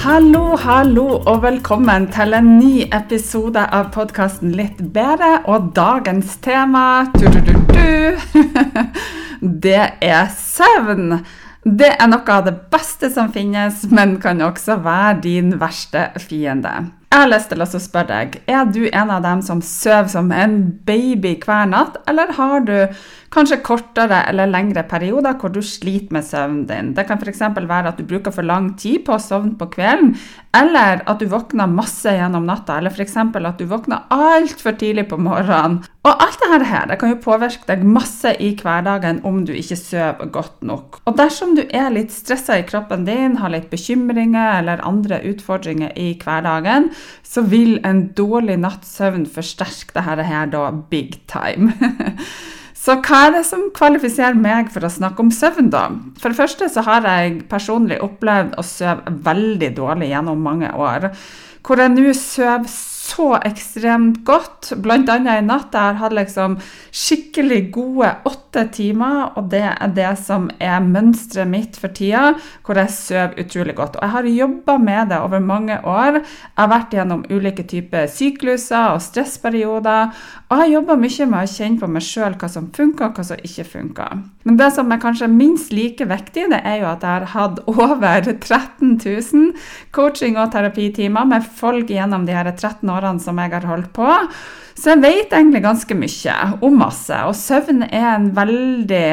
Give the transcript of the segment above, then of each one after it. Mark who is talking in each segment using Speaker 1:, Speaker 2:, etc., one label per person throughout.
Speaker 1: Hallo, hallo, og velkommen til en ny episode av podkasten Litt bedre. Og dagens tema du, du, du, Det er søvn. Det er noe av det beste som finnes, men kan også være din verste fiende. Jeg har lyst til å spørre deg, er du en av dem som sover som en baby hver natt, eller har du kanskje kortere eller lengre perioder hvor du sliter med søvnen din. Det kan f.eks. være at du bruker for lang tid på å sovne på kvelden, eller at du våkner masse gjennom natta, eller f.eks. at du våkner altfor tidlig på morgenen. Og alt dette her det kan jo påvirke deg masse i hverdagen om du ikke sover godt nok. Og dersom du er litt stressa i kroppen din, har litt bekymringer eller andre utfordringer i hverdagen, så vil en dårlig natts søvn forsterke dette her da big time. Så hva er det som kvalifiserer meg for å snakke om søvn, da? For det første så har jeg personlig opplevd å sove veldig dårlig gjennom mange år. Hvor jeg nå sover så ekstremt godt. Blant annet i natt jeg har hatt liksom skikkelig gode åtte timer, og det er det som er mønsteret mitt for tida, hvor jeg sover utrolig godt. Og jeg har jobba med det over mange år. Jeg har vært gjennom ulike typer sykluser og stressperioder, og jeg har jobba mye med å kjenne på meg sjøl hva som funker, og hva som ikke funker. Men det som er kanskje minst like viktig, det er jo at jeg har hatt over 13 000 coaching- og terapitimer med folk gjennom de her 13 årene årene som jeg har holdt på. Så jeg vet egentlig ganske mye om masse. Og søvn er en veldig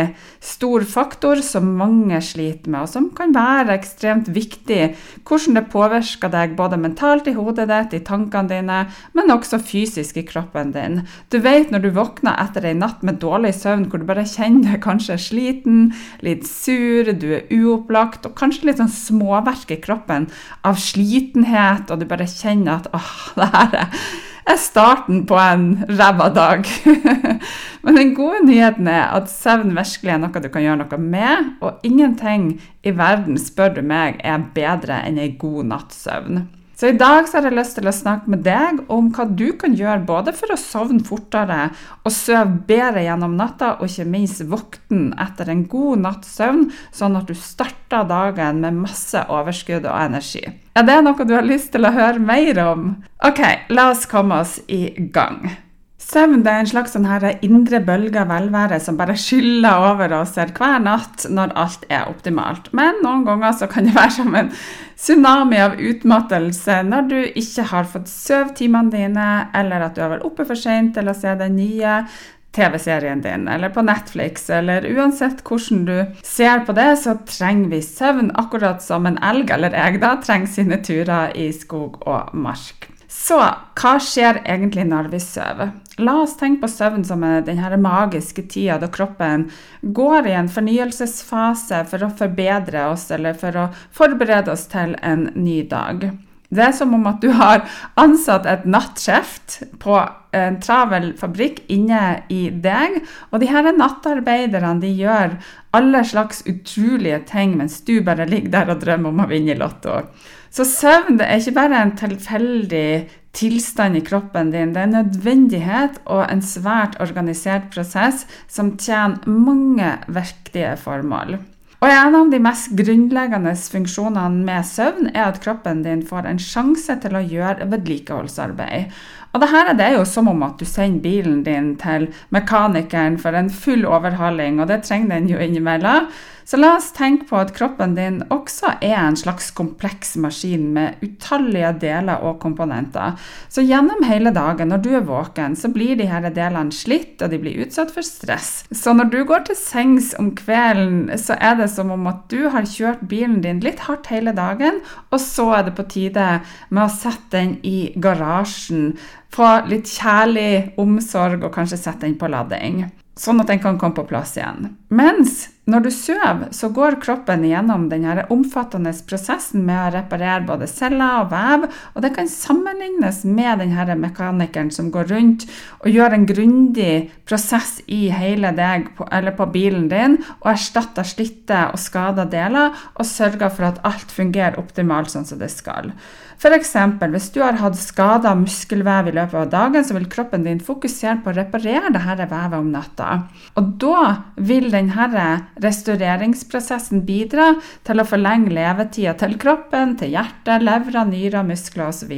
Speaker 1: stor faktor som mange sliter med, og som kan være ekstremt viktig. Hvordan det påvirker deg både mentalt i hodet ditt, i tankene dine, men også fysisk i kroppen din. Du vet når du våkner etter ei natt med dårlig søvn, hvor du bare kjenner deg kanskje sliten, litt sur, du er uopplagt, og kanskje litt sånn småverk i kroppen av slitenhet, og du bare kjenner at åh, det her er er starten på en ræva dag. Men den gode nyheten er at søvn virkelig er noe du kan gjøre noe med, og ingenting i verden, spør du meg, er bedre enn ei god natts søvn. Så i dag så har jeg lyst til å snakke med deg om hva du kan gjøre både for å sovne fortere og sove bedre gjennom natta, og ikke minst våkne etter en god natts søvn, sånn at du starter dagen med masse overskudd og energi. Er det noe du har lyst til å høre mer om? Ok, la oss komme oss i gang. Søvn er en slags sånn her indre bølge av velvære som bare skyller over oss hver natt når alt er optimalt. Men noen ganger så kan det være som en tsunami av utmattelse når du ikke har fått sovet timene dine, eller at du har vært oppe for sent til å se den nye TV-serien din, eller på Netflix, eller uansett hvordan du ser på det, så trenger vi søvn, akkurat som en elg, eller jeg, da, trenger sine turer i skog og mark. Så hva skjer egentlig når vi sover? La oss tenke på søvn som denne magiske tida da kroppen går i en fornyelsesfase for å forbedre oss eller for å forberede oss til en ny dag. Det er som om at du har ansatt et nattskift på en travel fabrikk inne i deg. Og de her nattarbeiderne de gjør alle slags utrolige ting mens du bare ligger der og drømmer om å vinne i Lotto. Så søvn er ikke bare en tilfeldig tilstand i kroppen din. Det er en nødvendighet og en svært organisert prosess som tjener mange viktige formål. Og En av de mest grunnleggende funksjonene med søvn er at kroppen din får en sjanse til å gjøre vedlikeholdsarbeid. Og det her er det jo som om at du sender bilen din til mekanikeren for en full overhaling, og det trenger den jo innimellom. Så la oss tenke på at kroppen din også er en slags kompleks maskin med utallige deler og komponenter. Så gjennom hele dagen når du er våken, så blir de her delene slitt, og de blir utsatt for stress. Så når du går til sengs om kvelden, så er det som om at du har kjørt bilen din litt hardt hele dagen, og så er det på tide med å sette den i garasjen få litt kjærlig omsorg og kanskje sette den på lading. Sånn at den kan komme på plass igjen. Mens når du sover, så går kroppen gjennom denne omfattende prosessen med å reparere både celler og vev, og det kan sammenlignes med denne mekanikeren som går rundt og gjør en grundig prosess i hele deg, eller på bilen din, og erstatter slitte og skada deler, og sørger for at alt fungerer optimalt sånn som det skal. F.eks. hvis du har hatt skada muskelvev i løpet av dagen, så vil kroppen din fokusere på å reparere dette vevet om natta. Og da vil denne restaureringsprosessen bidrar til å forlenge levetida til kroppen, til hjertet, levra, nyrer, muskler osv.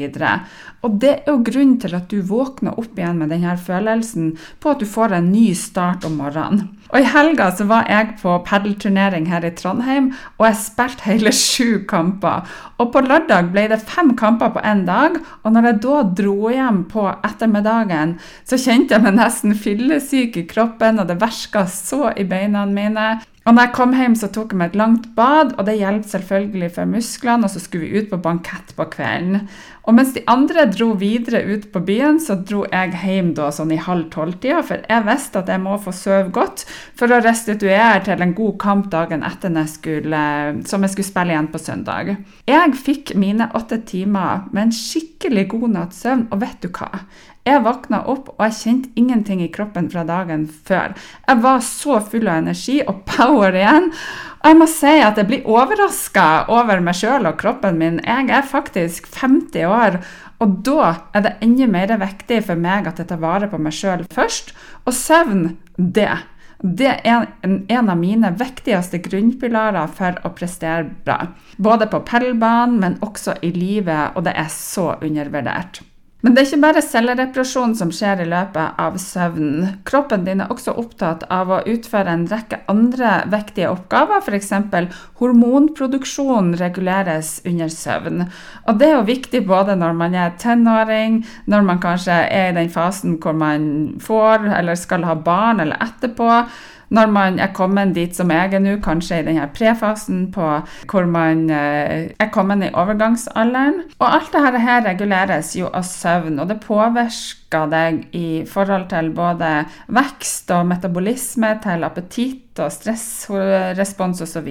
Speaker 1: Og det er jo grunnen til at du våkner opp igjen med denne følelsen på at du får en ny start om morgenen. Og I helga så var jeg på padelturnering her i Trondheim, og jeg spilte hele sju kamper. Og på lørdag ble det fem kamper på én dag, og når jeg da dro hjem på ettermiddagen, så kjente jeg meg nesten fyllesyk i kroppen, og det verka så i beina mine. Og når jeg kom hjem, så tok jeg meg et langt bad, og det hjalp selvfølgelig for musklene. Og så skulle vi ut på bankett på kvelden. Og mens de andre dro videre ut på byen, så dro jeg hjem da sånn i halv tolv-tida, for jeg visste at jeg må få sove godt for å restituere til en god kamp dagen etter jeg skulle, som jeg skulle spille igjen på søndag. Jeg fikk mine åtte timer med en skikkelig god natts søvn, og vet du hva? Jeg våkna opp, og jeg kjente ingenting i kroppen fra dagen før. Jeg var så full av energi og power igjen. Og jeg må si at jeg blir overraska over meg sjøl og kroppen min. Jeg er faktisk 50 år, og da er det enda mer viktig for meg at jeg tar vare på meg sjøl først. Og søvn, det. Det er en av mine viktigste grunnpilarer for å prestere bra. Både på pellbanen, men også i livet, og det er så undervurdert. Men det er ikke bare cellereparasjon som skjer i løpet av søvnen. Kroppen din er også opptatt av å utføre en rekke andre viktige oppgaver, f.eks. hormonproduksjon reguleres under søvn. Og det er jo viktig både når man er tenåring, når man kanskje er i den fasen hvor man får eller skal ha barn, eller etterpå når man er kommet dit som jeg er nå, kanskje i denne prefasen på hvor man eh, er kommet i overgangsalderen. Og alt dette her reguleres jo av søvn, og det påvirker deg i forhold til både vekst og metabolisme, til appetitt og stressrespons osv.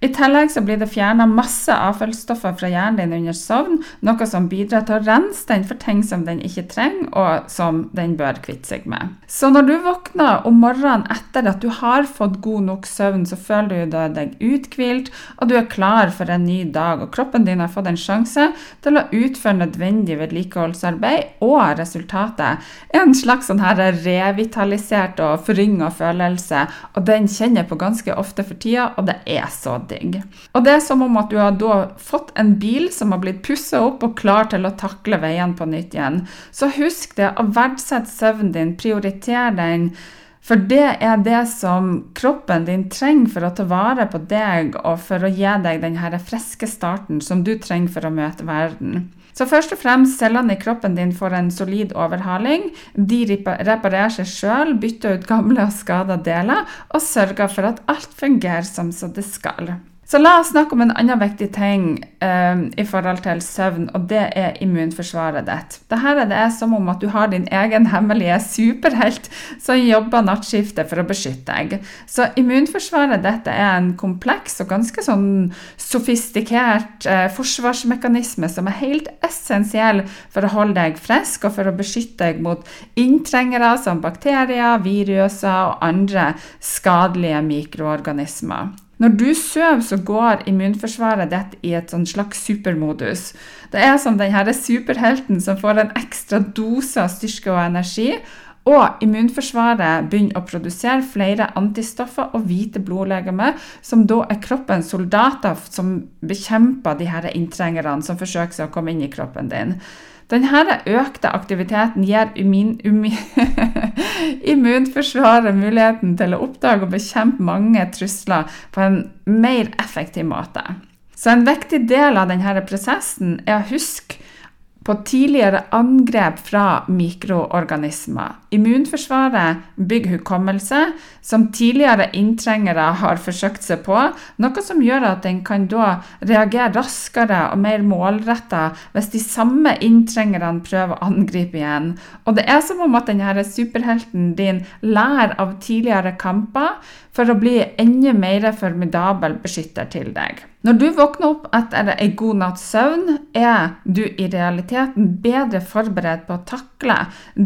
Speaker 1: I tillegg så blir det fjerna masse avfallsstoffer fra hjernen din under sovn, noe som bidrar til å rense den for ting som den ikke trenger, og som den bør kvitte seg med. Så når du våkner om morgenen etter at du har fått god nok søvn, så føler du deg uthvilt, og du er klar for en ny dag, og kroppen din har fått en sjanse til å utføre nødvendig vedlikeholdsarbeid, og resultatet er en slags sånn her revitalisert og forynga følelse, og den kjenner jeg på ganske ofte for tida, og det er så digg. Og det er som om at du har da fått en bil som har blitt pussa opp og klar til å takle veien på nytt igjen. Så husk det å verdsette søvnen din, prioriter den. For det er det som kroppen din trenger for å ta vare på deg og for å gi deg den friske starten som du trenger for å møte verden. Så først og fremst cellene i kroppen din får en solid overhaling. De reparerer seg sjøl, bytter ut gamle og skada deler og sørger for at alt fungerer som det skal. Så la oss snakke om en annen viktig ting um, i forhold til søvn, og det er immunforsvaret ditt. Dette er det som om at du har din egen hemmelige superhelt som jobber nattskiftet for å beskytte deg. Så immunforsvaret ditt er en kompleks og ganske sånn sofistikert uh, forsvarsmekanisme som er helt essensiell for å holde deg frisk og for å beskytte deg mot inntrengere som bakterier, viruser og andre skadelige mikroorganismer. Når du sover, så går immunforsvaret ditt i et sånn slags supermodus. Det er som denne superhelten som får en ekstra dose av styrke og energi. Og immunforsvaret begynner å produsere flere antistoffer og hvite blodlegemer, som da er kroppens soldater som bekjemper de her inntrengerne som forsøker å komme inn i kroppen din. Denne økte aktiviteten gir immunforsvaret muligheten til å oppdage og bekjempe mange trusler på en mer effektiv måte. Så en viktig del av denne prosessen er å huske på tidligere angrep fra mikroorganismer. Immunforsvaret bygger hukommelse, som tidligere inntrengere har forsøkt seg på, noe som gjør at den kan da reagere raskere og mer målretta hvis de samme inntrengerne prøver å angripe igjen. Og det er som om at denne superhelten din lærer av tidligere kamper for å bli enda mer formidabel beskytter til deg. Når du våkner opp etter en god natts søvn, er du i realiteten bedre forberedt på å takle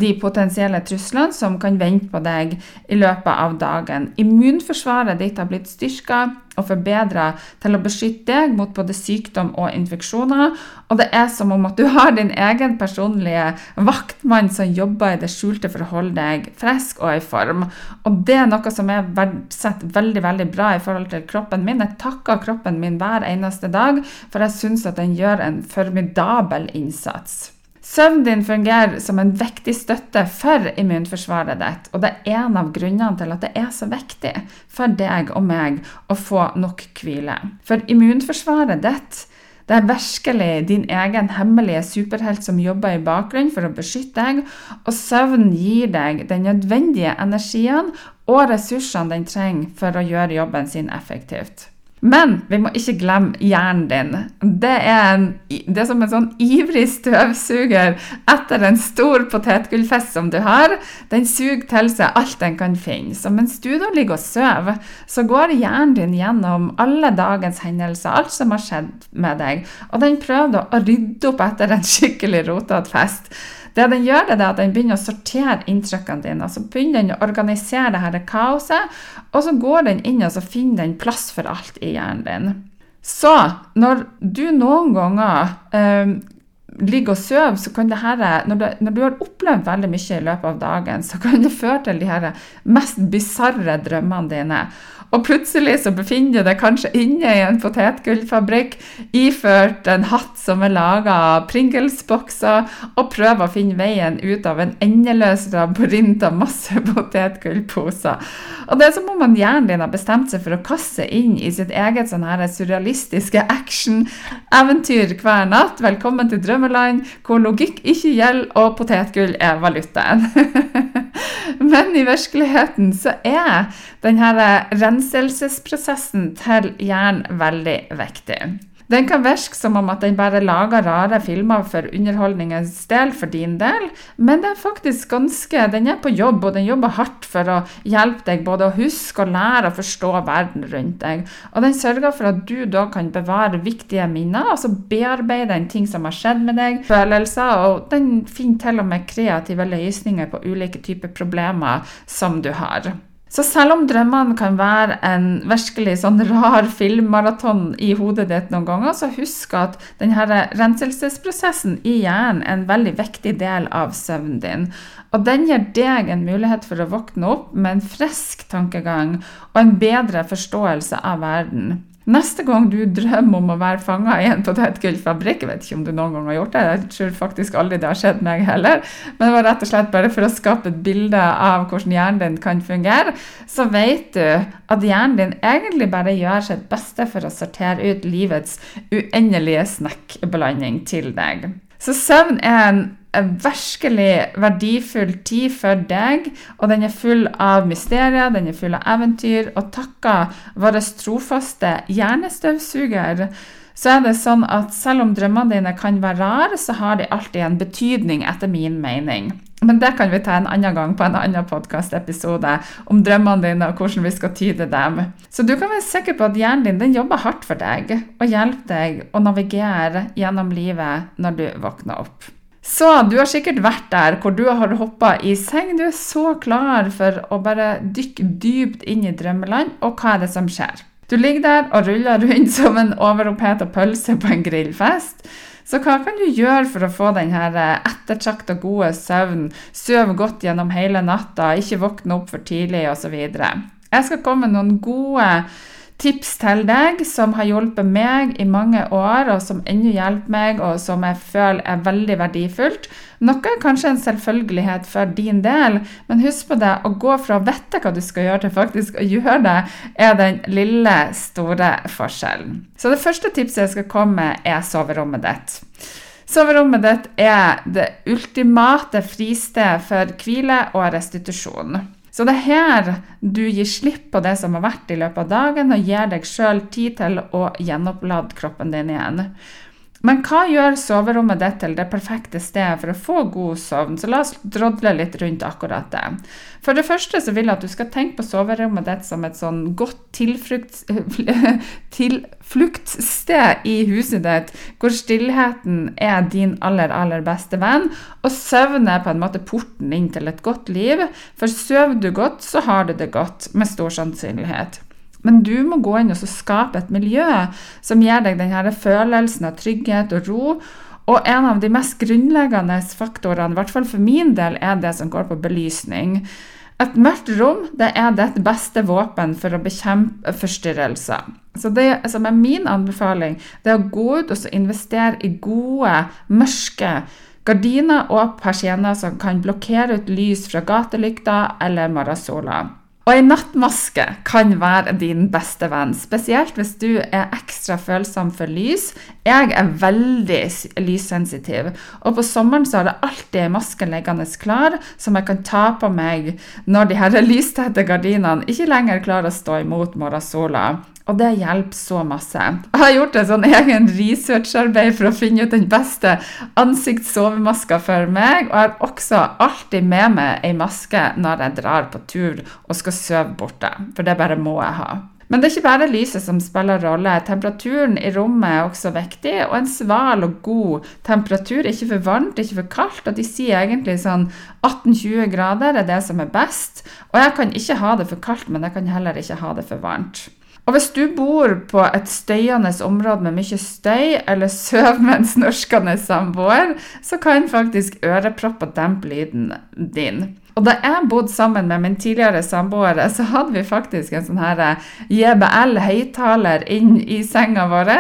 Speaker 1: de potensielle truslene som kan vente på deg i løpet av dagen. Immunforsvaret ditt har blitt styrka og forbedra til å beskytte deg mot både sykdom og infeksjoner. Og det er som om at du har din egen personlige vaktmann som jobber i det skjulte for å holde deg frisk og i form. Og det er noe som jeg verdsetter veldig veldig bra i forhold til kroppen min. Jeg takker kroppen min hver eneste dag, for jeg syns at den gjør en formidabel innsats. Søvnen din fungerer som en viktig støtte for immunforsvaret ditt, og det er en av grunnene til at det er så viktig for deg og meg å få nok hvile. For immunforsvaret ditt det er virkelig din egen hemmelige superhelt som jobber i bakgrunnen for å beskytte deg, og søvn gir deg den nødvendige energien og ressursene den trenger for å gjøre jobben sin effektivt. Men vi må ikke glemme hjernen din. Det er, en, det er som en sånn ivrig støvsuger etter en stor potetgullfest som du har. Den suger til seg alt den kan finne. Så mens du da ligger og sover, så går hjernen din gjennom alle dagens hendelser, alt som har skjedd med deg, og den prøver å rydde opp etter en skikkelig rotete fest. Det den gjør, det er at den begynner å sortere inntrykkene dine. Så begynner den å organisere det dette kaoset, og så går den inn og så finner den plass for alt i hjernen din. Så når du noen ganger eh, ligger og sover, så kan det her, når du, når du, har opplevd veldig mye i løpet av dagen, så kan det føre til de her mest bisarre drømmene dine. Og plutselig så befinner du deg kanskje inne i en potetgullfabrikk, iført en hatt som er laga av Pringles-bokser, og prøver å finne veien ut av en endeløs labyrint av masse potetgullposer. Og det er som om hjernen din har bestemt seg for å kaste inn i sitt eget sånn her surrealistiske action-eventyr hver natt. Velkommen til drømmeland, hvor logikk ikke gjelder, og potetgull er valutaen. Men i virkeligheten så er denne renselsesprosessen til hjernen veldig viktig. Den kan virke som om at den bare lager rare filmer for underholdningens del, for din del, men den er faktisk ganske, den er på jobb, og den jobber hardt for å hjelpe deg både å huske og lære å forstå verden rundt deg. Og den sørger for at du da kan bevare viktige minner, altså bearbeide en ting som har skjedd med deg, følelser, og den finner til og med kreative løsninger på ulike typer problemer som du har. Så selv om drømmene kan være en virkelig sånn rar filmmaraton i hodet ditt noen ganger, så husk at denne renselsesprosessen i hjernen er en veldig viktig del av søvnen din. Og den gir deg en mulighet for å våkne opp med en frisk tankegang og en bedre forståelse av verden. Neste gang du drømmer om å være fanga i en potetgullfabrikk Jeg vet ikke om du noen gang har gjort det, jeg tror faktisk aldri det har skjedd meg heller. Men det var rett og slett bare for å skape et bilde av hvordan hjernen din kan fungere. Så vet du at hjernen din egentlig bare gjør sitt beste for å sortere ut livets uendelige snackblanding til deg. Så søvn er en virkelig verdifull tid for deg, og den er full av mysterier, den er full av eventyr. Og takket vår trofaste hjernestøvsuger, så er det sånn at selv om drømmene dine kan være rare, så har de alltid en betydning, etter min mening. Men det kan vi ta en annen gang på en annen podkastepisode om drømmene dine og hvordan vi skal tyde dem. Så du kan være sikker på at hjernen din den jobber hardt for deg og hjelper deg å navigere gjennom livet når du våkner opp. Så du har sikkert vært der hvor du har hoppa i seng. Du er så klar for å bare dykke dypt inn i drømmeland, og hva er det som skjer? Du ligger der og ruller rundt som en overoppheta pølse på en grillfest. Så hva kan du gjøre for å få denne ettertrakta gode søvn, sove godt gjennom hele natta, ikke våkne opp for tidlig osv.? Jeg skal komme med noen gode tips til deg som har hjulpet meg i mange år, og som ennå hjelper meg, og som jeg føler er veldig verdifullt. Noe er kanskje en selvfølgelighet for din del, men husk på det, å gå fra å vite hva du skal gjøre, til faktisk å gjøre det, er den lille, store forskjellen. Så det første tipset jeg skal komme med, er soverommet ditt. Soverommet ditt er det ultimate fristed for hvile og restitusjon. Så det er her du gir slipp på det som har vært i løpet av dagen, og gir deg sjøl tid til å gjenopplade kroppen din igjen. Men hva gjør soverommet ditt til det perfekte stedet for å få god sovn? Så la oss drodle litt rundt akkurat det. For det første så vil jeg at du skal tenke på soverommet ditt som et sånn godt tilfluktsted i huset ditt, hvor stillheten er din aller, aller beste venn, og søvn er på en måte porten inn til et godt liv. For sover du godt, så har du det godt, med stor sannsynlighet. Men du må gå inn og skape et miljø som gir deg denne følelsen av trygghet og ro. Og en av de mest grunnleggende faktorene, i hvert fall for min del, er det som går på belysning. Et mørkt rom det er ditt beste våpen for å bekjempe forstyrrelser. Så det som er min anbefaling, det er å gå ut og investere i gode, mørke gardiner og persienner som kan blokkere ut lys fra gatelykter eller morgensola. Og ei nattmaske kan være din beste venn, spesielt hvis du er ekstra følsom for lys. Jeg er veldig lyssensitiv, og på sommeren så har jeg alltid ei maske liggende klar som jeg kan ta på meg når de her lystette gardinene ikke lenger klarer å stå imot morgensola. Og det hjelper så masse. Jeg har gjort et sånn egen researcharbeid for å finne ut den beste ansiktssovemaska for meg. Og jeg har også alltid med meg ei maske når jeg drar på tur og skal sove borte. For det bare må jeg ha. Men det er ikke bare lyset som spiller rolle. Temperaturen i rommet er også viktig. Og en sval og god temperatur, ikke for varmt, ikke for kaldt. Og de sier egentlig sånn 18-20 grader er det som er best. Og jeg kan ikke ha det for kaldt, men jeg kan heller ikke ha det for varmt. Og hvis du bor på et støyende område med mye støy, eller sover med en snorkende samboer, så kan faktisk ørepropper dempe lyden din. Og da jeg bodde sammen med min tidligere samboere, så hadde vi faktisk en sånn her eh, JBL-høyttaler inn i senga vår,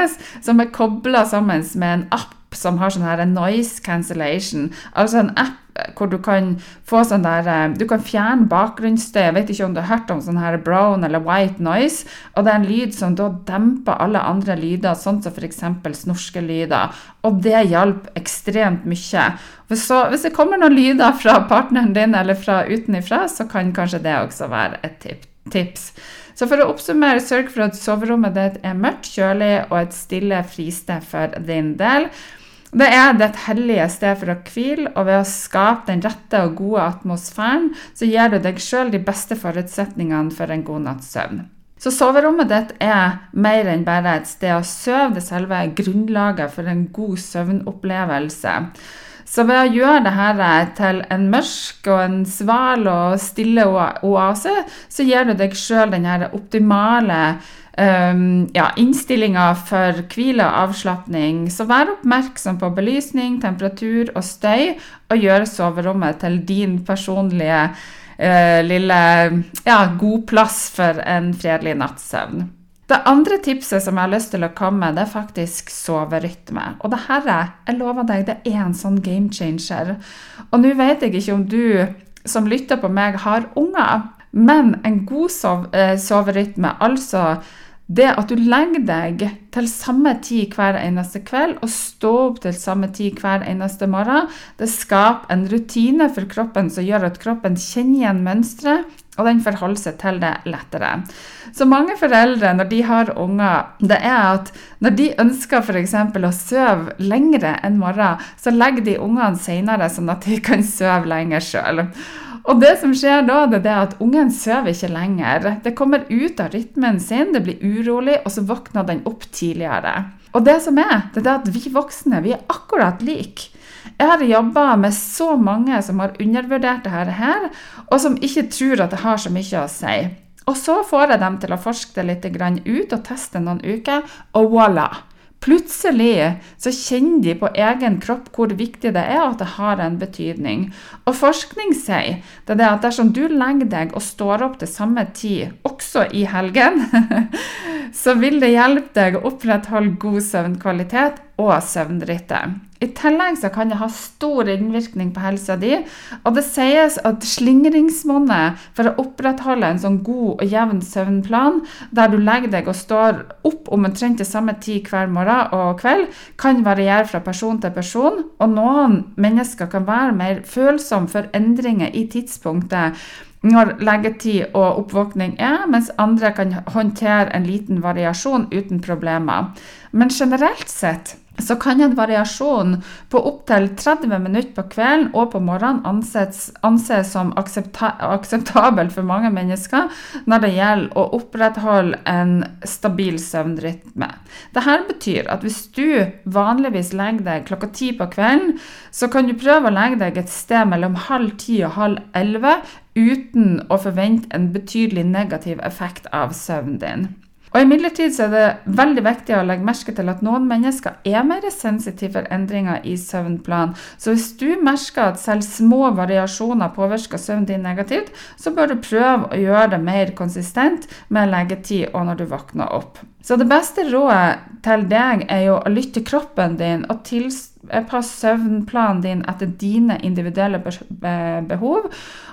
Speaker 1: som er kobla sammen med en app som har sånn her noise cancellation. Altså en app hvor du kan få sånn der eh, Du kan fjerne bakgrunnsstøy. Jeg vet ikke om du har hørt om sånn her brown eller white noise. Og det er en lyd som da demper alle andre lyder, sånn som f.eks. snorskelyder. Og det hjalp ekstremt mye. Så, hvis det kommer noen lyder fra partneren din eller fra utenifra, så kan kanskje det også være et tips. Så for å oppsummere, sørg for at soverommet ditt er mørkt, kjølig og et stille fristed for din del. Det er det hellige sted for å hvile, og ved å skape den rette og gode atmosfæren, så gir du deg sjøl de beste forutsetningene for en god natts søvn. Så soverommet ditt er mer enn bare et sted å sove, det selve grunnlaget for en god søvnopplevelse. Så ved å gjøre dette til en mørk og en sval og stille oase, så gir du deg sjøl den optimale um, ja, innstillinger for hvile og avslapning. Så vær oppmerksom på belysning, temperatur og støy, og gjør soverommet til din personlige uh, lille ja, god plass for en fredelig nattsøvn. Det andre tipset som jeg har lyst til å komme med, det er faktisk soverytme. Og det her, jeg lover deg, det er en sånn game changer. Og nå vet jeg ikke om du som lytter på meg, har unger. Men en god sov, eh, soverytme, altså det at du legger deg til samme tid hver eneste kveld og står opp til samme tid hver eneste morgen, det skaper en rutine for kroppen som gjør at kroppen kjenner igjen mønsteret, og den forholder seg til det lettere. Så mange foreldre, når de har unger, det er at når de ønsker f.eks. å sove lengre enn morgen, så legger de ungene senere, sånn at de kan sove lenger sjøl. Og det som skjer da, det er at ungen sover ikke lenger. Det kommer ut av rytmen sin, det blir urolig, og så våkner den opp tidligere. Og det som er, det er at vi voksne vi er akkurat like. Jeg har jobba med så mange som har undervurdert dette her, og som ikke tror at det har så mye å si. Og så får jeg dem til å forske det litt ut og teste noen uker, og voilà! Plutselig så kjenner de på egen kropp hvor viktig det er at det har en betydning. Og forskning sier det er at dersom du legger deg og står opp til samme tid, også i helgen, så vil det hjelpe deg å opprettholde god søvnkvalitet og søvnrytte. I tillegg så kan det ha stor innvirkning på helsa di, og det sies at slingringsmonnet for å opprettholde en sånn god og jevn søvnplan, der du legger deg og står opp om omtrent til samme tid hver morgen og kveld, kan variere fra person til person, og noen mennesker kan være mer følsomme for endringer i tidspunktet når leggetid og oppvåkning er, mens andre kan håndtere en liten variasjon uten problemer. Men generelt sett så kan en variasjon på opptil 30 minutter på kvelden og på morgenen anses, anses som aksepta akseptabel for mange mennesker når det gjelder å opprettholde en stabil søvnrytme. Dette betyr at hvis du vanligvis legger deg klokka ti på kvelden, så kan du prøve å legge deg et sted mellom halv ti og halv elleve uten å forvente en betydelig negativ effekt av søvnen din. Og Imidlertid er det veldig viktig å legge merke til at noen mennesker er mer sensitive for endringer i søvnplan. Så hvis du merker at selv små variasjoner påvirker søvnen din negativt, så bør du prøve å gjøre det mer konsistent med leggetid og når du våkner opp. Så det beste rådet til deg er jo å lytte til kroppen din og tilpasse søvnplanen din etter dine individuelle behov.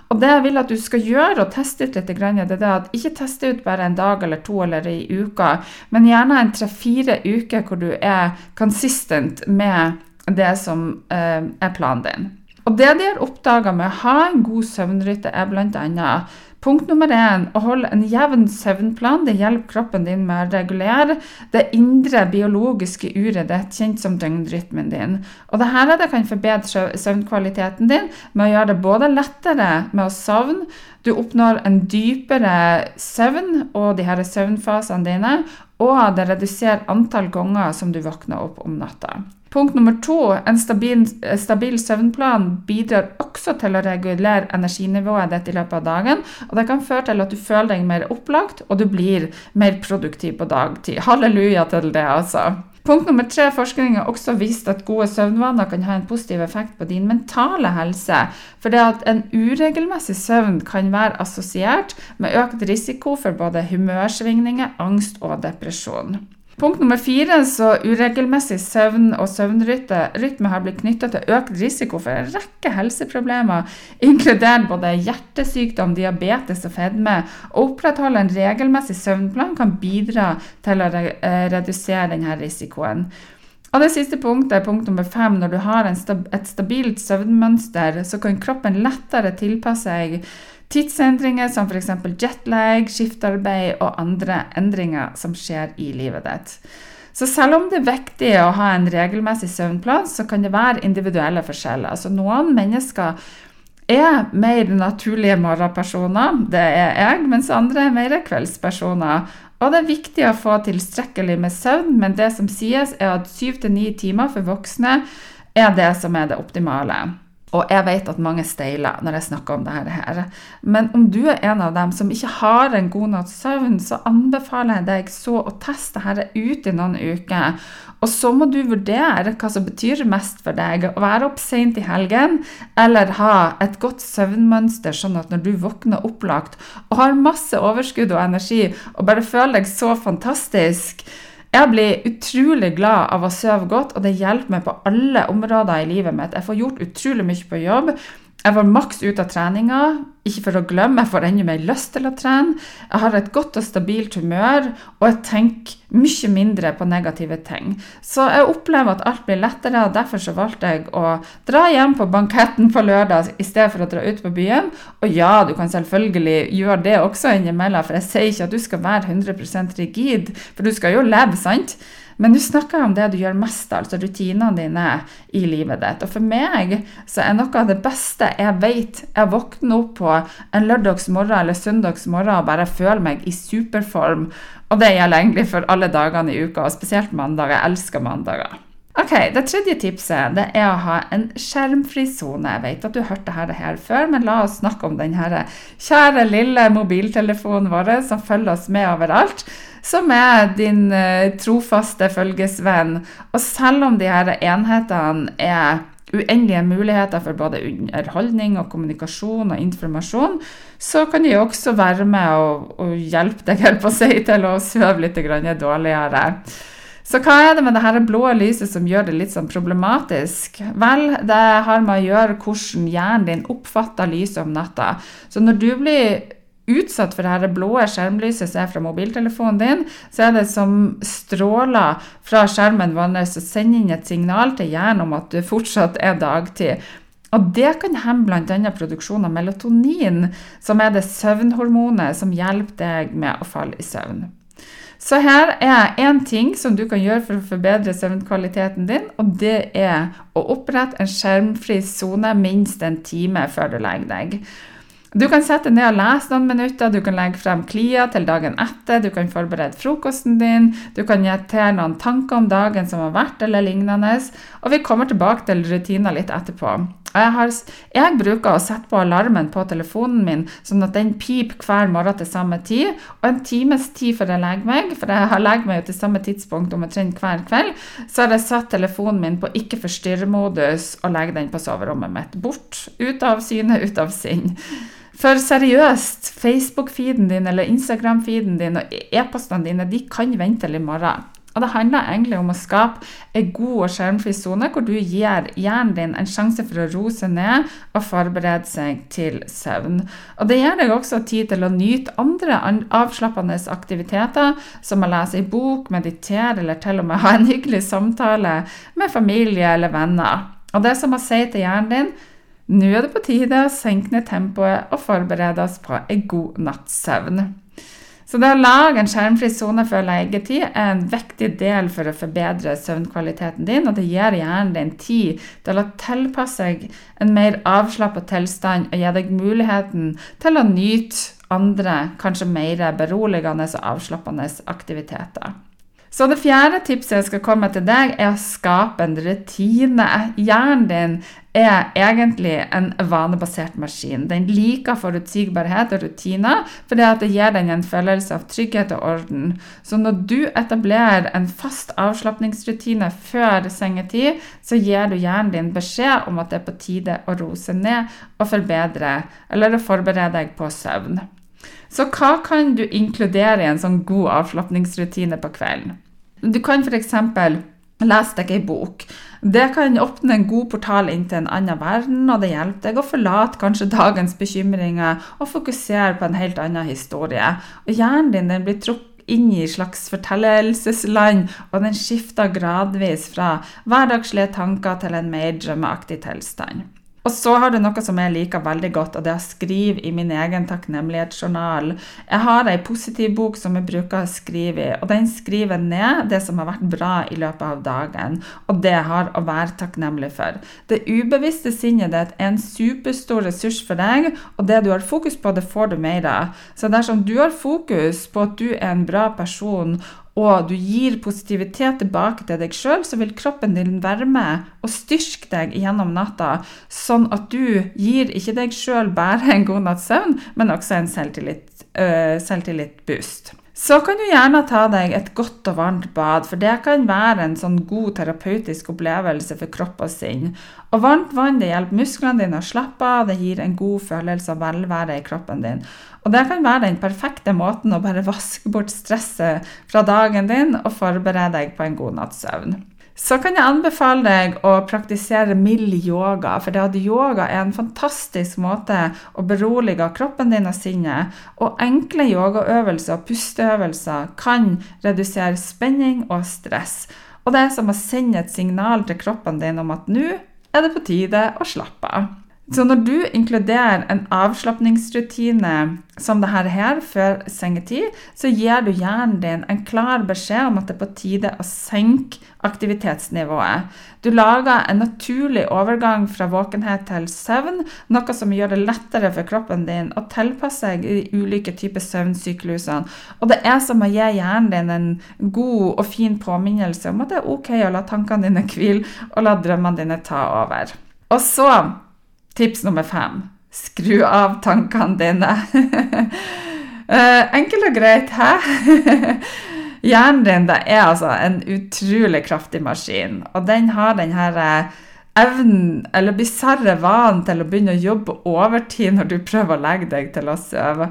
Speaker 1: Og det jeg vil at du skal gjøre og teste ut litt, det er at ikke teste ut bare en dag eller to eller i uka, men gjerne en tre-fire uker hvor du er consistent med det som eh, er planen din. Og det de har oppdaga med å ha en god søvnrytte, er bl.a. Punkt nummer én å holde en jevn søvnplan. Det hjelper kroppen din med å regulere det indre biologiske uret ditt, kjent som døgnrytmen din. Og dette det kan forbedre søvnkvaliteten din med å gjøre det både lettere med å sovne, du oppnår en dypere søvn og de her søvnfasene dine, og det reduserer antall ganger som du våkner opp om natta. Punkt nummer to, en stabil, stabil, søvnplan bidrar også til å regulere energinivået ditt i løpet av dagen. og Det kan føre til at du føler deg mer opplagt, og du blir mer produktiv på dagtid. Halleluja til det, altså. Punkt nummer tre, Forskning har også vist at gode søvnvaner kan ha en positiv effekt på din mentale helse. For det at en uregelmessig søvn kan være assosiert med økt risiko for både humørsvingninger, angst og depresjon. Punkt nummer fire, så uregelmessig søvn og søvnrytme har blitt knytta til økt risiko for en rekke helseproblemer, inkludert både hjertesykdom, diabetes og fedme. Å opprettholde en regelmessig søvnplan kan bidra til å eh, redusere denne risikoen. Og det siste punktet, punkt nummer fem, når du har et stabilt søvnmønster, så kan kroppen lettere tilpasse seg Tidsendringer som f.eks. jetlag, skiftarbeid og andre endringer som skjer i livet ditt. Så selv om det er viktig å ha en regelmessig søvnplan, så kan det være individuelle forskjeller. Altså noen mennesker er mer naturlige morgenpersoner, det er jeg, mens andre er mer kveldspersoner. Og det er viktig å få tilstrekkelig med søvn, men det som sies er at syv til ni timer for voksne er det som er det optimale. Og jeg vet at mange steiler når jeg snakker om dette. her. Men om du er en av dem som ikke har en god natts søvn, så anbefaler jeg deg så å teste dette ut i noen uker. Og så må du vurdere hva som betyr mest for deg. Å være opp seint i helgen eller ha et godt søvnmønster, sånn at når du våkner opplagt og har masse overskudd og energi og bare føler deg så fantastisk jeg blir utrolig glad av å sove godt, og det hjelper meg på alle områder i livet mitt. Jeg får gjort utrolig mye på jobb. Jeg får maks ut av treninga, ikke for å glemme, jeg får enda mer lyst til å trene. Jeg har et godt og stabilt humør, og jeg tenker mye mindre på negative ting. Så jeg opplever at alt blir lettere, og derfor så valgte jeg å dra hjem på banketten på lørdag i stedet for å dra ut på byen. Og ja, du kan selvfølgelig gjøre det også innimellom, for jeg sier ikke at du skal være 100% rigid, for du skal jo leve, sant? Men du snakker om det du gjør mest, altså rutinene dine i livet ditt. Og for meg så er noe av det beste jeg vet, jeg våkner opp på en lørdagsmorgen eller søndagsmorgen og bare føler meg i superform. Og det gjelder egentlig for alle dagene i uka, og spesielt mandag. Jeg elsker mandager. Ok, Det tredje tipset det er å ha en skjermfri sone. Jeg vet at du hørte dette her før, men la oss snakke om denne kjære lille mobiltelefonen vår som følger oss med overalt som er din uh, trofaste følgesvenn. Og selv om de her enhetene er uendelige muligheter for både underholdning og kommunikasjon og informasjon, så kan de også være med og, og hjelpe deg på å si, til å sove litt dårligere. Så hva er det med det her blå lyset som gjør det litt sånn problematisk? Vel, det har med å gjøre hvordan hjernen din oppfatter lyset om natta. Så når du blir utsatt for det blå skjermlyset som er fra mobiltelefonen din, så er det som stråler fra skjermen vår og sender inn et signal til hjernen om at det fortsatt er dagtid. Og det kan hemme bl.a. produksjon av melatonin, som er det søvnhormonet som hjelper deg med å falle i søvn. Så her er én ting som du kan gjøre for å forbedre søvnkvaliteten din, og det er å opprette en skjermfri sone minst en time før du legger deg. Du kan sette ned og lese noen minutter, du kan legge frem klia til dagen etter, du kan forberede frokosten din, du kan gi noen tanker om dagen som har vært, eller lignende. Og vi kommer tilbake til rutiner litt etterpå. Jeg, har, jeg, bruker å sette på alarmen på telefonen min, sånn at den piper hver morgen til samme tid. Og en times tid før jeg legger meg, for jeg har legger meg til samme tidspunkt omtrent hver kveld, så har jeg satt telefonen min på ikke forstyrre-modus og legger den på soverommet mitt. Bort. Ut av syne, ut av sinn. For seriøst, Facebook-feeden din eller Instagram-feeden din og e-postene dine de kan vente til i morgen. Og Det handler egentlig om å skape en god og skjermfri sone hvor du gir hjernen din en sjanse for å roe seg ned og forberede seg til søvn. Og Det gir deg også tid til å nyte andre avslappende aktiviteter, som å lese en bok, meditere eller til og med ha en hyggelig samtale med familie eller venner. Og det som å si til hjernen din nå er det på tide å senke ned tempoet og forberede oss på en god natts søvn. Så det å lage en skjermfri sone før legetid er en viktig del for å forbedre søvnkvaliteten din, og det gir hjernen din tid til å tilpasse seg en mer avslappet tilstand og gi deg muligheten til å nyte andre, kanskje mer beroligende og avslappende aktiviteter. Så det fjerde tipset jeg skal komme til deg, er å skape en rutine. Hjernen din er egentlig en vanebasert maskin. Den liker forutsigbarhet og rutiner fordi det gir den en følelse av trygghet og orden. Så når du etablerer en fast avslapningsrutine før sengetid, så gir du hjernen din beskjed om at det er på tide å roe seg ned og forbedre, eller å forberede deg på søvn. Så hva kan du inkludere i en sånn god avslapningsrutine på kvelden? Du kan f.eks. lese deg ei bok. Det kan åpne en god portal inn til en annen verden, og det hjelper deg å forlate kanskje dagens bekymringer og fokusere på en helt annen historie. Og Hjernen din den blir trukket inn i slags fortellelsesland, og den skifter gradvis fra hverdagslige tanker til en mer drømmeaktig tilstand. Og så har du noe som jeg liker veldig godt, og det er å skrive i min egen takknemlighetsjournal. Jeg har ei positiv bok som jeg bruker å skrive i, og den skriver ned det som har vært bra i løpet av dagen, og det har å være takknemlig for. Det ubevisste sinnet ditt er en superstor ressurs for deg, og det du har fokus på, det får du mer av. Så dersom du har fokus på at du er en bra person, og du gir positivitet tilbake til deg sjøl, så vil kroppen din være med og styrke deg gjennom natta, sånn at du gir ikke deg sjøl bare en god natts søvn, men også en selvtillit, uh, selvtillitboost. Så kan du gjerne ta deg et godt og varmt bad, for det kan være en sånn god terapeutisk opplevelse for kropp og sinn. Og varmt vann det hjelper musklene dine å slappe av, det gir en god følelse av velvære i kroppen din. Og det kan være den perfekte måten å bare vaske bort stresset fra dagen din og forberede deg på en god natts søvn. Så kan jeg anbefale deg å praktisere mild yoga, for det at yoga er en fantastisk måte å berolige kroppen din og sinnet. Og enkle yogaøvelser og pusteøvelser kan redusere spenning og stress. Og det er som å sende et signal til kroppen din om at nå er det på tide å slappe av. Så når du inkluderer en avslapningsrutine som dette her før sengetid, så gir du hjernen din en klar beskjed om at det er på tide å senke aktivitetsnivået. Du lager en naturlig overgang fra våkenhet til søvn, noe som gjør det lettere for kroppen din å tilpasse seg de ulike typer søvnsyklusene. Og det er som å gi hjernen din en god og fin påminnelse om at det er ok å la tankene dine hvile, og la drømmene dine ta over. Og så Tips nummer fem skru av tankene dine. uh, enkelt og greit, hæ? Hjernen din er altså en utrolig kraftig maskin, og den har den her eh, evnen, eller bisarre vanen til å begynne å jobbe overtid når du prøver å legge deg til å sove.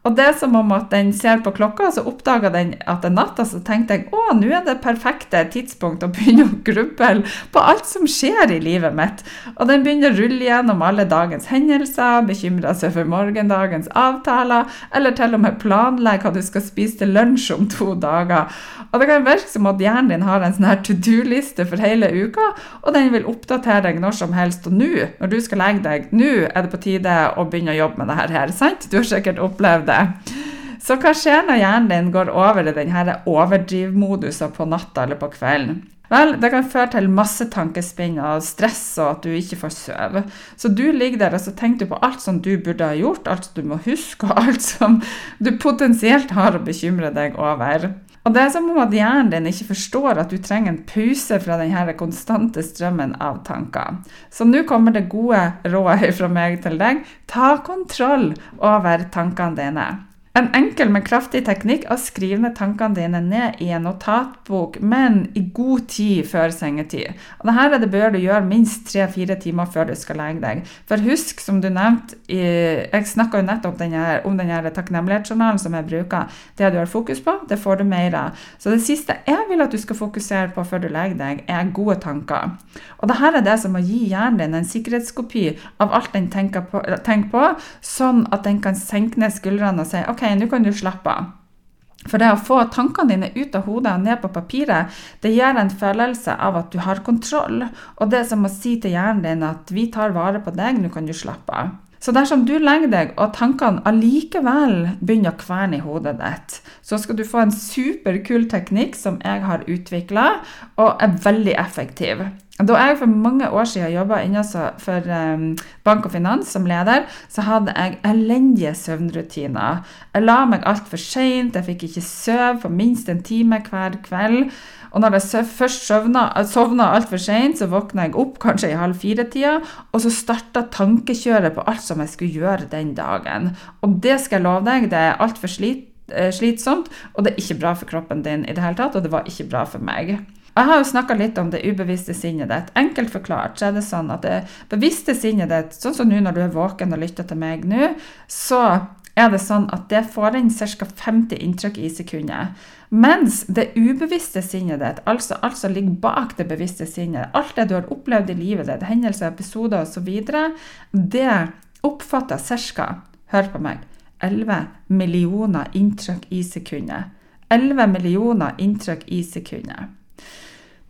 Speaker 1: Og det er som om at den ser på klokka, og så oppdager den at det er natt, og så tenkte jeg å, nå er det perfekte tidspunkt å begynne å gruble på alt som skjer i livet mitt. Og den begynner å rulle gjennom alle dagens hendelser, bekymrer seg for morgendagens avtaler, eller til og med planlegger hva du skal spise til lunsj om to dager. Og det kan virke som at hjernen din har en sånn her to do-liste for hele uka, og den vil oppdatere deg når som helst. Og nå, når du skal legge deg, nå er det på tide å begynne å jobbe med det her, sant? Du har sikkert opplevd det. Så hva skjer når hjernen din går over i denne overdrivmodusen på natta eller på kvelden? Vel, det kan føre til masse tankespinn og stress og at du ikke får sove. Så du ligger der og så tenker du på alt som du burde ha gjort, alt som du må huske, og alt som du potensielt har å bekymre deg over. Og det er som om at hjernen din ikke forstår at du trenger en pause fra denne konstante strømmen av tanker. Så nå kommer det gode råd fra meg til deg. Ta kontroll over tankene dine. En enkel, men kraftig teknikk er å skrive ned tankene dine ned i en notatbok, men i god tid før sengetid. Og dette det bør du gjøre minst tre-fire timer før du skal legge deg. For husk, som du nevnte, jeg snakka jo nettopp denne, om denne takknemlighetsjournalen som jeg bruker. Det du har fokus på, det får du mer av. Så det siste jeg vil at du skal fokusere på før du legger deg, er gode tanker. Og dette er det som å gi hjernen din en sikkerhetskopi av alt den tenker på, tenker på sånn at den kan senke ned skuldrene og si OK, OK, nå kan du slappe av. For det å få tankene dine ut av hodet og ned på papiret, det gir en følelse av at du har kontroll. Og det er som å si til hjernen din at 'vi tar vare på deg, nå kan du slappe av'. Så dersom du legger deg og tankene allikevel begynner å kverne i hodet ditt, så skal du få en superkul teknikk som jeg har utvikla, og er veldig effektiv. Da jeg for mange år siden jobba innenfor um, bank og finans som leder, så hadde jeg elendige søvnrutiner. Jeg la meg altfor seint, jeg fikk ikke sove for minst en time hver kveld. Og når jeg først sovna, sovna altfor seint, så våkna jeg opp kanskje i halv fire-tida, og så starta tankekjøret på alt som jeg skulle gjøre den dagen. Og det skal jeg love deg, det er altfor slit, eh, slitsomt, og det er ikke bra for kroppen din i det hele tatt, og det var ikke bra for meg. Jeg har jo snakka litt om det ubevisste sinnet ditt. Enkelt forklart så er det sånn at det bevisste sinnet ditt, sånn som nå når du er våken og lytter til meg nå, så er det sånn at det får inn ca. 50 inntrykk i sekundet. Mens det ubevisste sinnet ditt, altså alt som ligger bak det bevisste sinnet, alt det du har opplevd i livet ditt, hendelser, episoder osv., det oppfatter ca. Hør på meg 11 millioner inntrykk i sekundet. 11 millioner inntrykk i sekundet.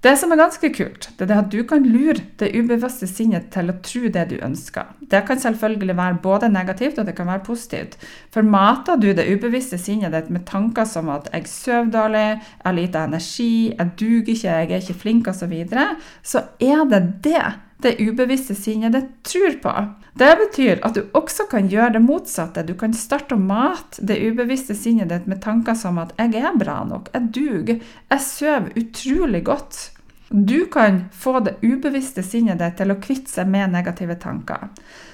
Speaker 1: Det som er ganske kult, det er at du kan lure det ubevisste sinnet til å tro det du ønsker. Det kan selvfølgelig være både negativt og det kan være positivt. For mater du det ubevisste sinnet ditt med tanker som at 'jeg sover dårlig', 'jeg har lite energi', 'jeg duger ikke', 'jeg er ikke flink', osv., så, videre, så er det det det ubevisste sinnet ditt tror på. Det betyr at du også kan gjøre det motsatte. Du kan starte å mate det ubevisste sinnet ditt med tanker som at 'jeg er bra nok', 'jeg duger', 'jeg sover utrolig godt'. Du kan få det ubevisste sinnet ditt til å kvitte seg med negative tanker.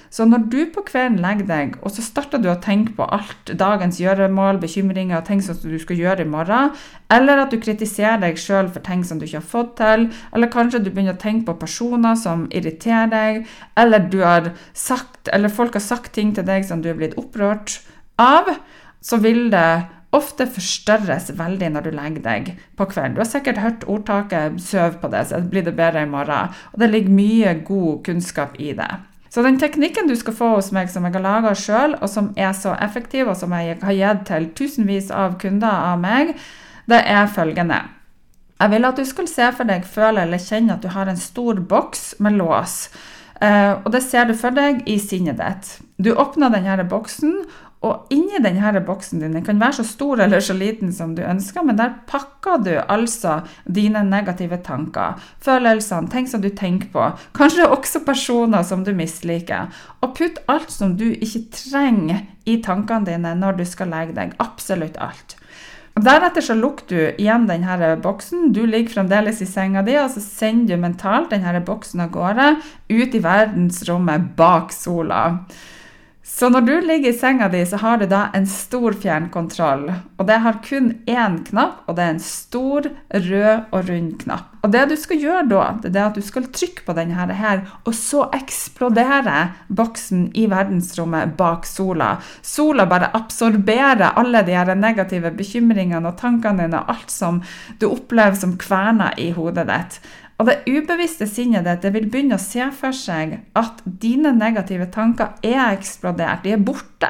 Speaker 1: Så når du på kvelden legger deg, og så starter du å tenke på alt dagens gjøremål, bekymringer og ting som du skal gjøre i morgen, eller at du kritiserer deg sjøl for ting som du ikke har fått til, eller kanskje du begynner å tenke på personer som irriterer deg, eller, har sagt, eller folk har sagt ting til deg som du er blitt opprørt av, så vil det ofte forstørres veldig når du legger deg på kvelden. Du har sikkert hørt ordtaket 'søv på det, så blir det bedre i morgen'. Og det ligger mye god kunnskap i det. Så den teknikken du skal få hos meg, som jeg har laga sjøl, og som er så effektiv, og som jeg har gitt til tusenvis av kunder av meg, det er følgende. Jeg vil at du skal se for deg, føle eller kjenne at du har en stor boks med lås. Uh, og det ser du for deg i sinnet ditt. Du åpner denne boksen, og inni denne boksen din, den kan være så stor eller så liten som du ønsker, men der pakker du altså dine negative tanker, følelsene, ting som du tenker på, kanskje også personer som du misliker. Og putt alt som du ikke trenger i tankene dine når du skal legge deg. Absolutt alt. Og Deretter så lukker du igjen denne boksen. Du ligger fremdeles i senga di, og så sender du mentalt denne boksen av gårde ut i verdensrommet bak sola. Så når du ligger i senga di, så har du da en stor fjernkontroll. Og det har kun én knapp, og det er en stor, rød og rund knapp. Og det du skal gjøre da, det er at du skal trykke på denne her, og så eksploderer boksen i verdensrommet bak sola. Sola bare absorberer alle de her negative bekymringene og tankene dine og alt som du opplever som kverner i hodet ditt. Og det ubevisste sinnet ditt det vil begynne å se for seg at dine negative tanker er eksplodert, de er borte.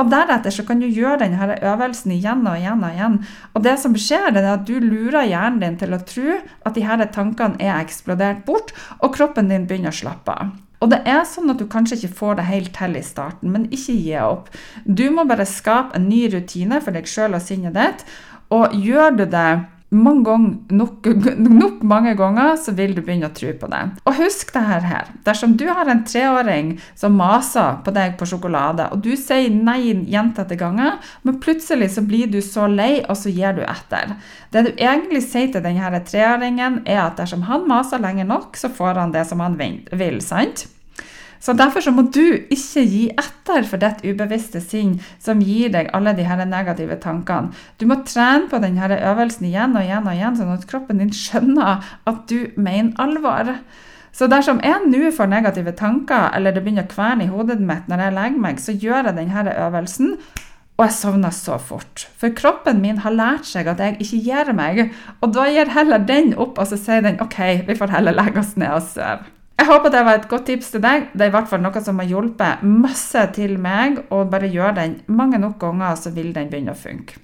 Speaker 1: Og deretter så kan du gjøre denne øvelsen igjen og igjen og igjen. Og det som skjer, det er at du lurer hjernen din til å tro at disse tankene er eksplodert bort, og kroppen din begynner å slappe av. Og det er sånn at du kanskje ikke får det helt til i starten, men ikke gi opp. Du må bare skape en ny rutine for deg sjøl og sinnet ditt, og gjør du det mange ganger, nok, nok, mange ganger så vil du begynne å tro på det. Og husk det her. Dersom du har en treåring som maser på deg på sjokolade, og du sier nei gjentatte ganger, men plutselig så blir du så lei, og så gir du etter. Det du egentlig sier til denne treåringen, er at dersom han maser lenge nok, så får han det som han vil. sant? Så Derfor så må du ikke gi etter for ditt ubevisste sinn som gir deg alle de her negative tankene. Du må trene på denne øvelsen igjen og igjen, og igjen, sånn at kroppen din skjønner at du mener alvor. Så dersom jeg nå får negative tanker, eller det begynner å kverne i hodet mitt når jeg legger meg, så gjør jeg denne øvelsen. Og jeg sovner så fort. For kroppen min har lært seg at jeg ikke gir meg. Og da gir heller den opp, og så sier den OK, vi får heller legge oss ned og sove. Jeg håper det var et godt tips til deg. Det er i hvert fall noe som har hjulpet masse til meg. Og bare gjør den mange nok ganger, så vil den begynne å funke.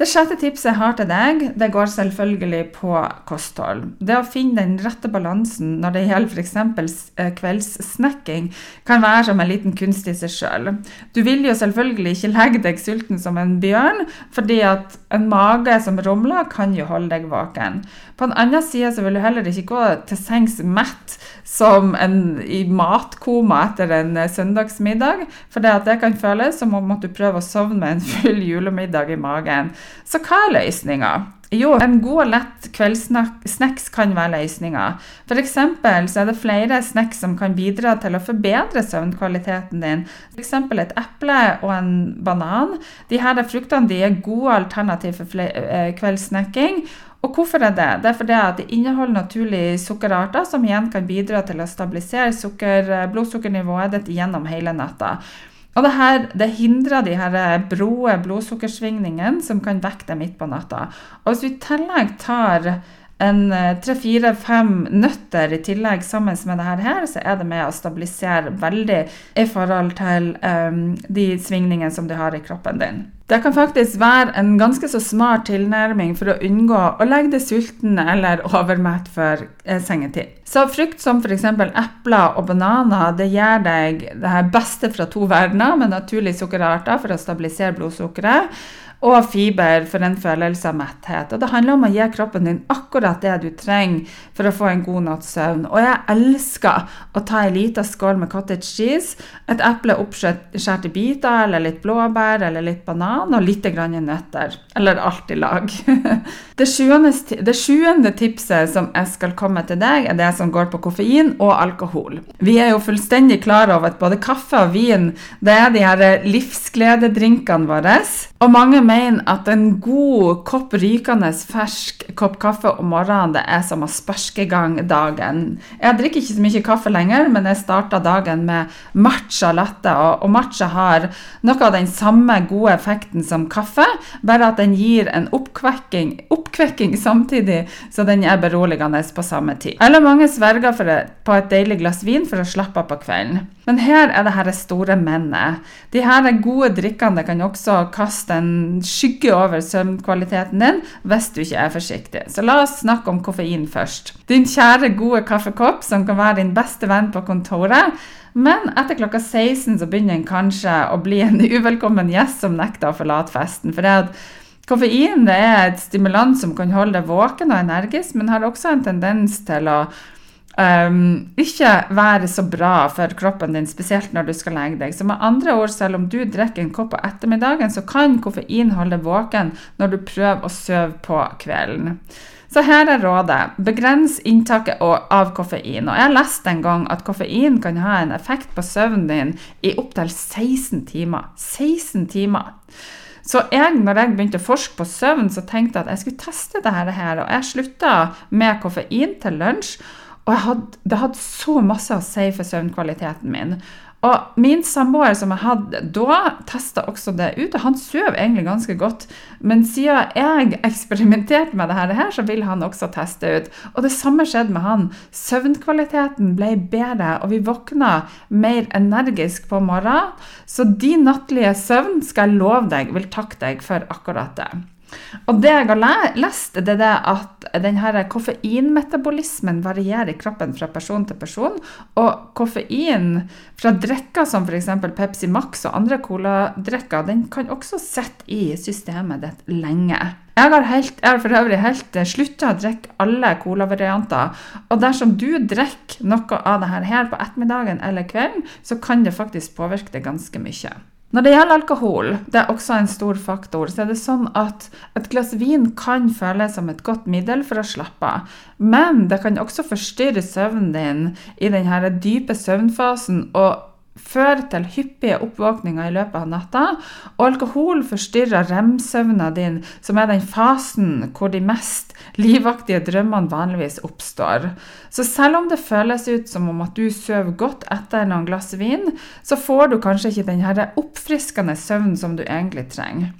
Speaker 1: Det sjette tipset jeg har til deg, det går selvfølgelig på kosthold. Det å finne den rette balansen når det gjelder f.eks. Eh, kveldssnekking, kan være som en liten kunst i seg sjøl. Du vil jo selvfølgelig ikke legge deg sulten som en bjørn, fordi at en mage som rumler, kan jo holde deg våken. På den annen side så vil du heller ikke gå til sengs mett som en i matkoma etter en eh, søndagsmiddag. For det, kan føles som om du prøver å sovne med en full julemiddag i magen. Så hva er løsninga? Jo, en god og lett kveldssnacks kan være løsninga. F.eks. så er det flere snacks som kan bidra til å forbedre søvnkvaliteten din. F.eks. et eple og en banan. De her fruktene de er gode alternativ for eh, kveldssnacking. Og hvorfor er det? Det er fordi at det inneholder naturlige sukkerarter som igjen kan bidra til å stabilisere sukker, blodsukkernivået ditt gjennom hele natta. Og det, her, det hindrer de her broe blodsukkersvingningene som kan vekke deg midt på natta. Og hvis du i tillegg tar en eh, tre-fire-fem nøtter i tillegg sammen med det her, så er det med å stabilisere veldig i forhold til um, de svingningene som du har i kroppen din. Det kan faktisk være en ganske så smart tilnærming for å unngå å legge deg sulten eller overmett for eh, sengetid. Så frukt som f.eks. epler og bananer det gir deg det beste fra to verdener med naturlige sukkerarter for å stabilisere blodsukkeret og fiber for en følelse av metthet. Og det handler om å gi kroppen din akkurat det du trenger for å få en god natts søvn. Og jeg elsker å ta en liten skål med cottage cheese, et eple oppskåret i biter, eller litt blåbær, eller litt banan, og litt grann nøtter. Eller alt i lag. Det sjuende, det sjuende tipset som jeg skal komme til deg, er det som går på koffein og alkohol. Vi er jo fullstendig klar over at både kaffe og vin det er de her livsglededrinkene våre. Og mange mener at en god kopp rykende fersk kopp kaffe om morgenen det er som å sparke i gang dagen. Jeg drikker ikke så mye kaffe lenger, men jeg starta dagen med matcha latte. Og, matcha har noe av den samme gode effekten som kaffe, bare at den gir en oppkvekking, oppkvekking samtidig, så den er beroligende på samme tid. Eller mange sverger på et deilig glass vin for å slappe av på kvelden. Men her er det her store mennet. De her gode drikkene kan også kaste en skygge over søvnkvaliteten din hvis du ikke er forsiktig. Så la oss snakke om koffein først. Din kjære, gode kaffekopp som kan være din beste venn på kontoret. Men etter klokka 16 så begynner en kanskje å bli en uvelkommen gjest som nekter å forlate festen. For det at Koffein det er et stimulant som kan holde deg våken og energisk, men har også en tendens til å um, ikke være så bra for kroppen din, spesielt når du skal legge deg. Så med andre ord, selv om du drikker en kopp på ettermiddagen, så kan koffein holde våken når du prøver å sove på kvelden. Så her er rådet. Begrens inntaket av koffein. Og jeg leste en gang at koffein kan ha en effekt på søvnen din i opptil 16 timer. 16 timer. Så jeg, når jeg begynte å forske på søvn, så tenkte jeg at jeg skulle teste dette. Og jeg slutta med koffein til lunsj. Og hadde, det hadde så masse å si for søvnkvaliteten min. Og min samboer som jeg hadde da, testa også det ut, og han sover egentlig ganske godt. Men siden jeg eksperimenterte med det her, så vil han også teste ut. Og det samme skjedde med han. Søvnkvaliteten ble bedre, og vi våkna mer energisk på morgenen. Så din nattlige søvn skal jeg love deg vil takke deg for akkurat det. Og det jeg har lest, det er det at denne koffeinmetabolismen varierer i kroppen fra person til person. Og koffein fra drikker som f.eks. Pepsi Max og andre coladrikker, den kan også sitte i systemet ditt lenge. Jeg har, helt, jeg har for øvrig helt slutta å drikke alle colavarianter. Og dersom du drikker noe av dette her på ettermiddagen eller kvelden, så kan det faktisk påvirke det ganske mye. Når det gjelder alkohol, det er også en stor faktor, så er det sånn at et glass vin kan føles som et godt middel for å slappe av. Men det kan også forstyrre søvnen din i denne dype søvnfasen. og fører til hyppige oppvåkninger i løpet av natta. Og alkohol forstyrrer rem-søvna din, som er den fasen hvor de mest livaktige drømmene vanligvis oppstår. Så selv om det føles ut som om at du sover godt etter noen glass vin, så får du kanskje ikke den oppfriskende søvnen som du egentlig trenger.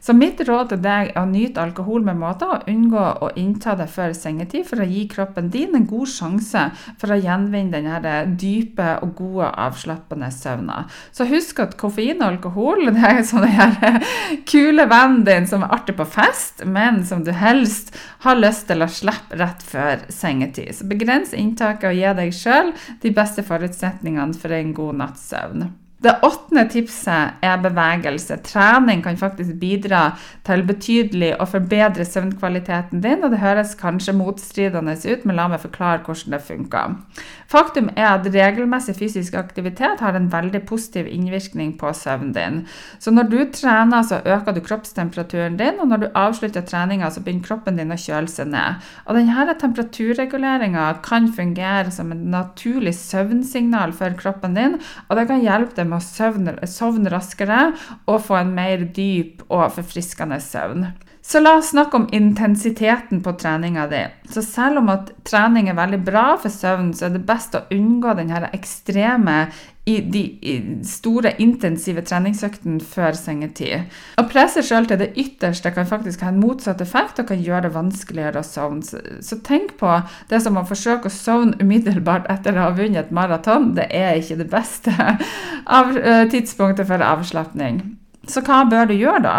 Speaker 1: Så mitt råd til deg er å nyte alkohol med måte og unngå å innta det før sengetid for å gi kroppen din en god sjanse for å gjenvinne den dype og gode, avslappende søvna. Så husk at koffein og alkohol det er som den kule vennen din som er artig på fest, men som du helst har lyst til å slippe rett før sengetid. Så begrens inntaket og gi deg sjøl de beste forutsetningene for en god natts søvn. Det åttende tipset er bevegelse. Trening kan faktisk bidra til betydelig å forbedre søvnkvaliteten din, og det høres kanskje motstridende ut, men la meg forklare hvordan det funker. Faktum er at regelmessig fysisk aktivitet har en veldig positiv innvirkning på søvnen din. Så når du trener, så øker du kroppstemperaturen din, og når du avslutter treninga, så begynner kroppen din å kjøle seg ned. Og denne temperaturreguleringa kan fungere som et naturlig søvnsignal for kroppen din, og det kan hjelpe deg med å sovne raskere og få en mer dyp og forfriskende søvn. Så la oss snakke om intensiteten på treninga di. Så selv om at trening er veldig bra for søvn, så er det best å unngå den ekstreme de store, intensive treningsøktene før sengetid. Å presse sjøl til det ytterste kan faktisk ha en motsatt effekt og kan gjøre det vanskeligere å sovne. Så, tenk på det som å forsøke å sovne umiddelbart etter å ha vunnet et maraton. Det er ikke det beste eh, tidspunktet for avslapning. Så hva bør du gjøre da?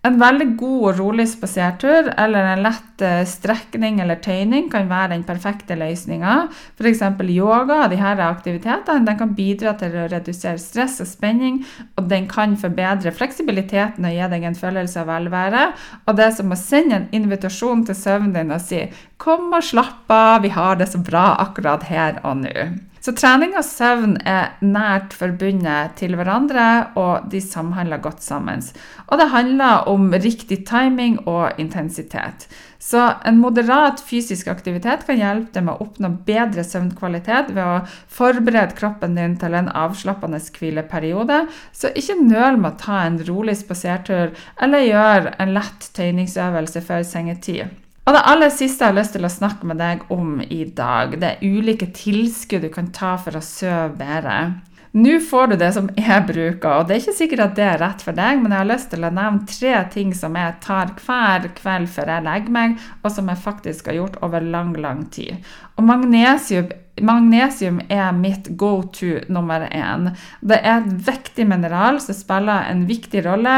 Speaker 1: En veldig god og rolig spasertur eller en lett eh, strekning eller tøyning kan være den perfekte løsninga. F.eks. yoga og disse aktivitetene den kan bidra til å redusere stress og spenning, og den kan forbedre fleksibiliteten og gi deg en følelse av velvære. Og det er som å sende en invitasjon til søvnen din og si 'kom og slapp av, vi har det så bra akkurat her og nå'. Så trening og søvn er nært forbundet til hverandre, og de samhandler godt sammen. Og det handler om riktig timing og intensitet. Så en moderat fysisk aktivitet kan hjelpe deg med å oppnå bedre søvnkvalitet ved å forberede kroppen din til en avslappende hvileperiode. Så ikke nøl med å ta en rolig spasertur eller gjøre en lett tøyningsøvelse før sengetid. Og det aller siste jeg har lyst til å snakke med deg om i dag, det er ulike tilskudd du kan ta for å sove bedre. Nå får du det som jeg bruker, og det er ikke sikkert at det er rett for deg, men jeg har lyst til å nevne tre ting som jeg tar hver kveld før jeg legger meg, og som jeg faktisk har gjort over lang, lang tid. Og magnesium, magnesium er mitt go to nummer én. Det er et viktig mineral som spiller en viktig rolle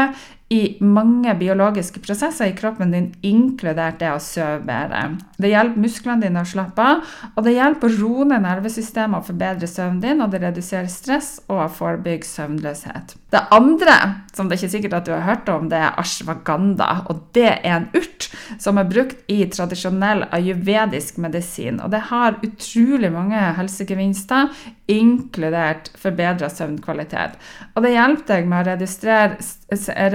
Speaker 1: i mange biologiske prosesser i kroppen din, inkludert det å sove bedre. Det hjelper musklene dine å slappe av, og det hjelper å roe ned nervesystemet og forbedre søvnen din, og det reduserer stress og forebygger søvnløshet. Det andre, som det er ikke sikkert at du har hørt om, det er ashwaganda. Og det er en urt som er brukt i tradisjonell ayurvedisk medisin. Og det har utrolig mange helsegevinster, inkludert forbedra søvnkvalitet. Og det hjelper deg med å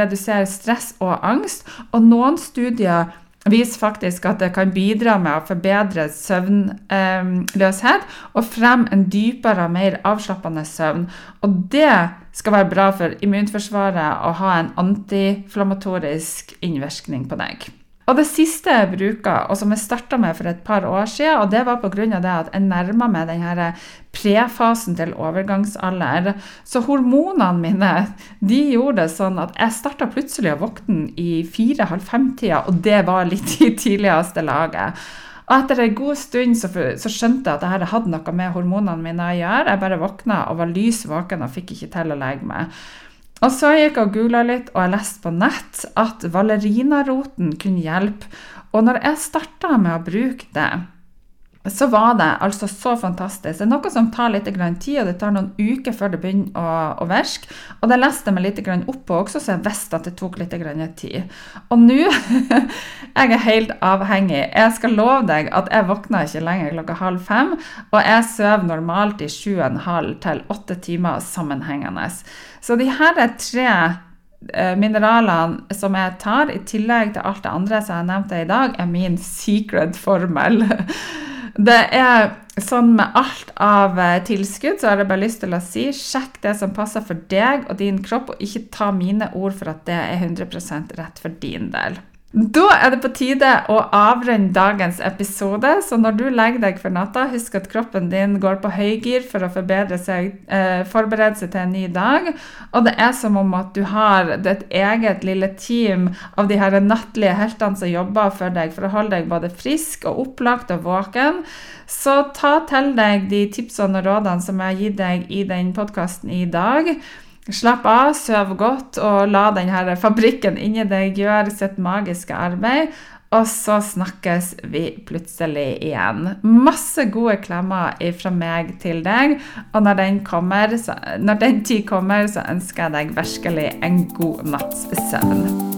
Speaker 1: redusere, stress og angst. Og noen studier viser faktisk at det kan bidra med å forbedre søvnløshet og fremme en dypere og mer avslappende søvn. Og det skal være bra for immunforsvaret å ha en antiinflammatorisk innvirkning på deg. Og det siste jeg bruker, og som jeg starta med for et par år siden, og det var pga. det at jeg nærma meg denne prefasen til overgangsalder. Så hormonene mine de gjorde det sånn at jeg starta plutselig å våkne i fire-halv fem-tida, og det var litt i tidligste laget. Og etter en god stund så, så skjønte jeg at dette hadde noe med hormonene mine å gjøre. Jeg bare våkna og var lys våken og fikk ikke til å legge meg. Og så gikk jeg og googla litt, og jeg leste på nett at valerinaroten kunne hjelpe. Og når jeg starta med å bruke det, så var det altså så fantastisk. Det er noe som tar litt tid, og det tar noen uker før det begynner å, å virke. Og det leste jeg meg litt opp på også, så jeg visste at det tok litt tid. Og nå jeg er helt avhengig. Jeg skal love deg at jeg våkner ikke lenger klokka halv fem, og jeg sover normalt i sju og en halv til åtte timer sammenhengende. Så de her tre eh, mineralene som jeg tar, i tillegg til alt det andre som jeg nevnte i dag, er min secret formel. Det er sånn med alt av eh, tilskudd, så har jeg bare lyst til å si sjekk det som passer for deg og din kropp, og ikke ta mine ord for at det er 100% rett for din del. Da er det på tide å avrunde dagens episode. Så når du legger deg for natta, husk at kroppen din går på høygir for å seg, eh, forberede seg til en ny dag. Og det er som om at du har et eget lille team av de her nattlige heltene som jobber for deg for å holde deg både frisk og opplagt og våken. Så ta til deg de tipsene og rådene som jeg har gitt deg i den podkasten i dag. Slapp av, søv godt, og la denne fabrikken inni deg gjøre sitt magiske arbeid. Og så snakkes vi plutselig igjen. Masse gode klemmer fra meg til deg. Og når den, kommer, så, når den tid kommer, så ønsker jeg deg virkelig en god natts søvn.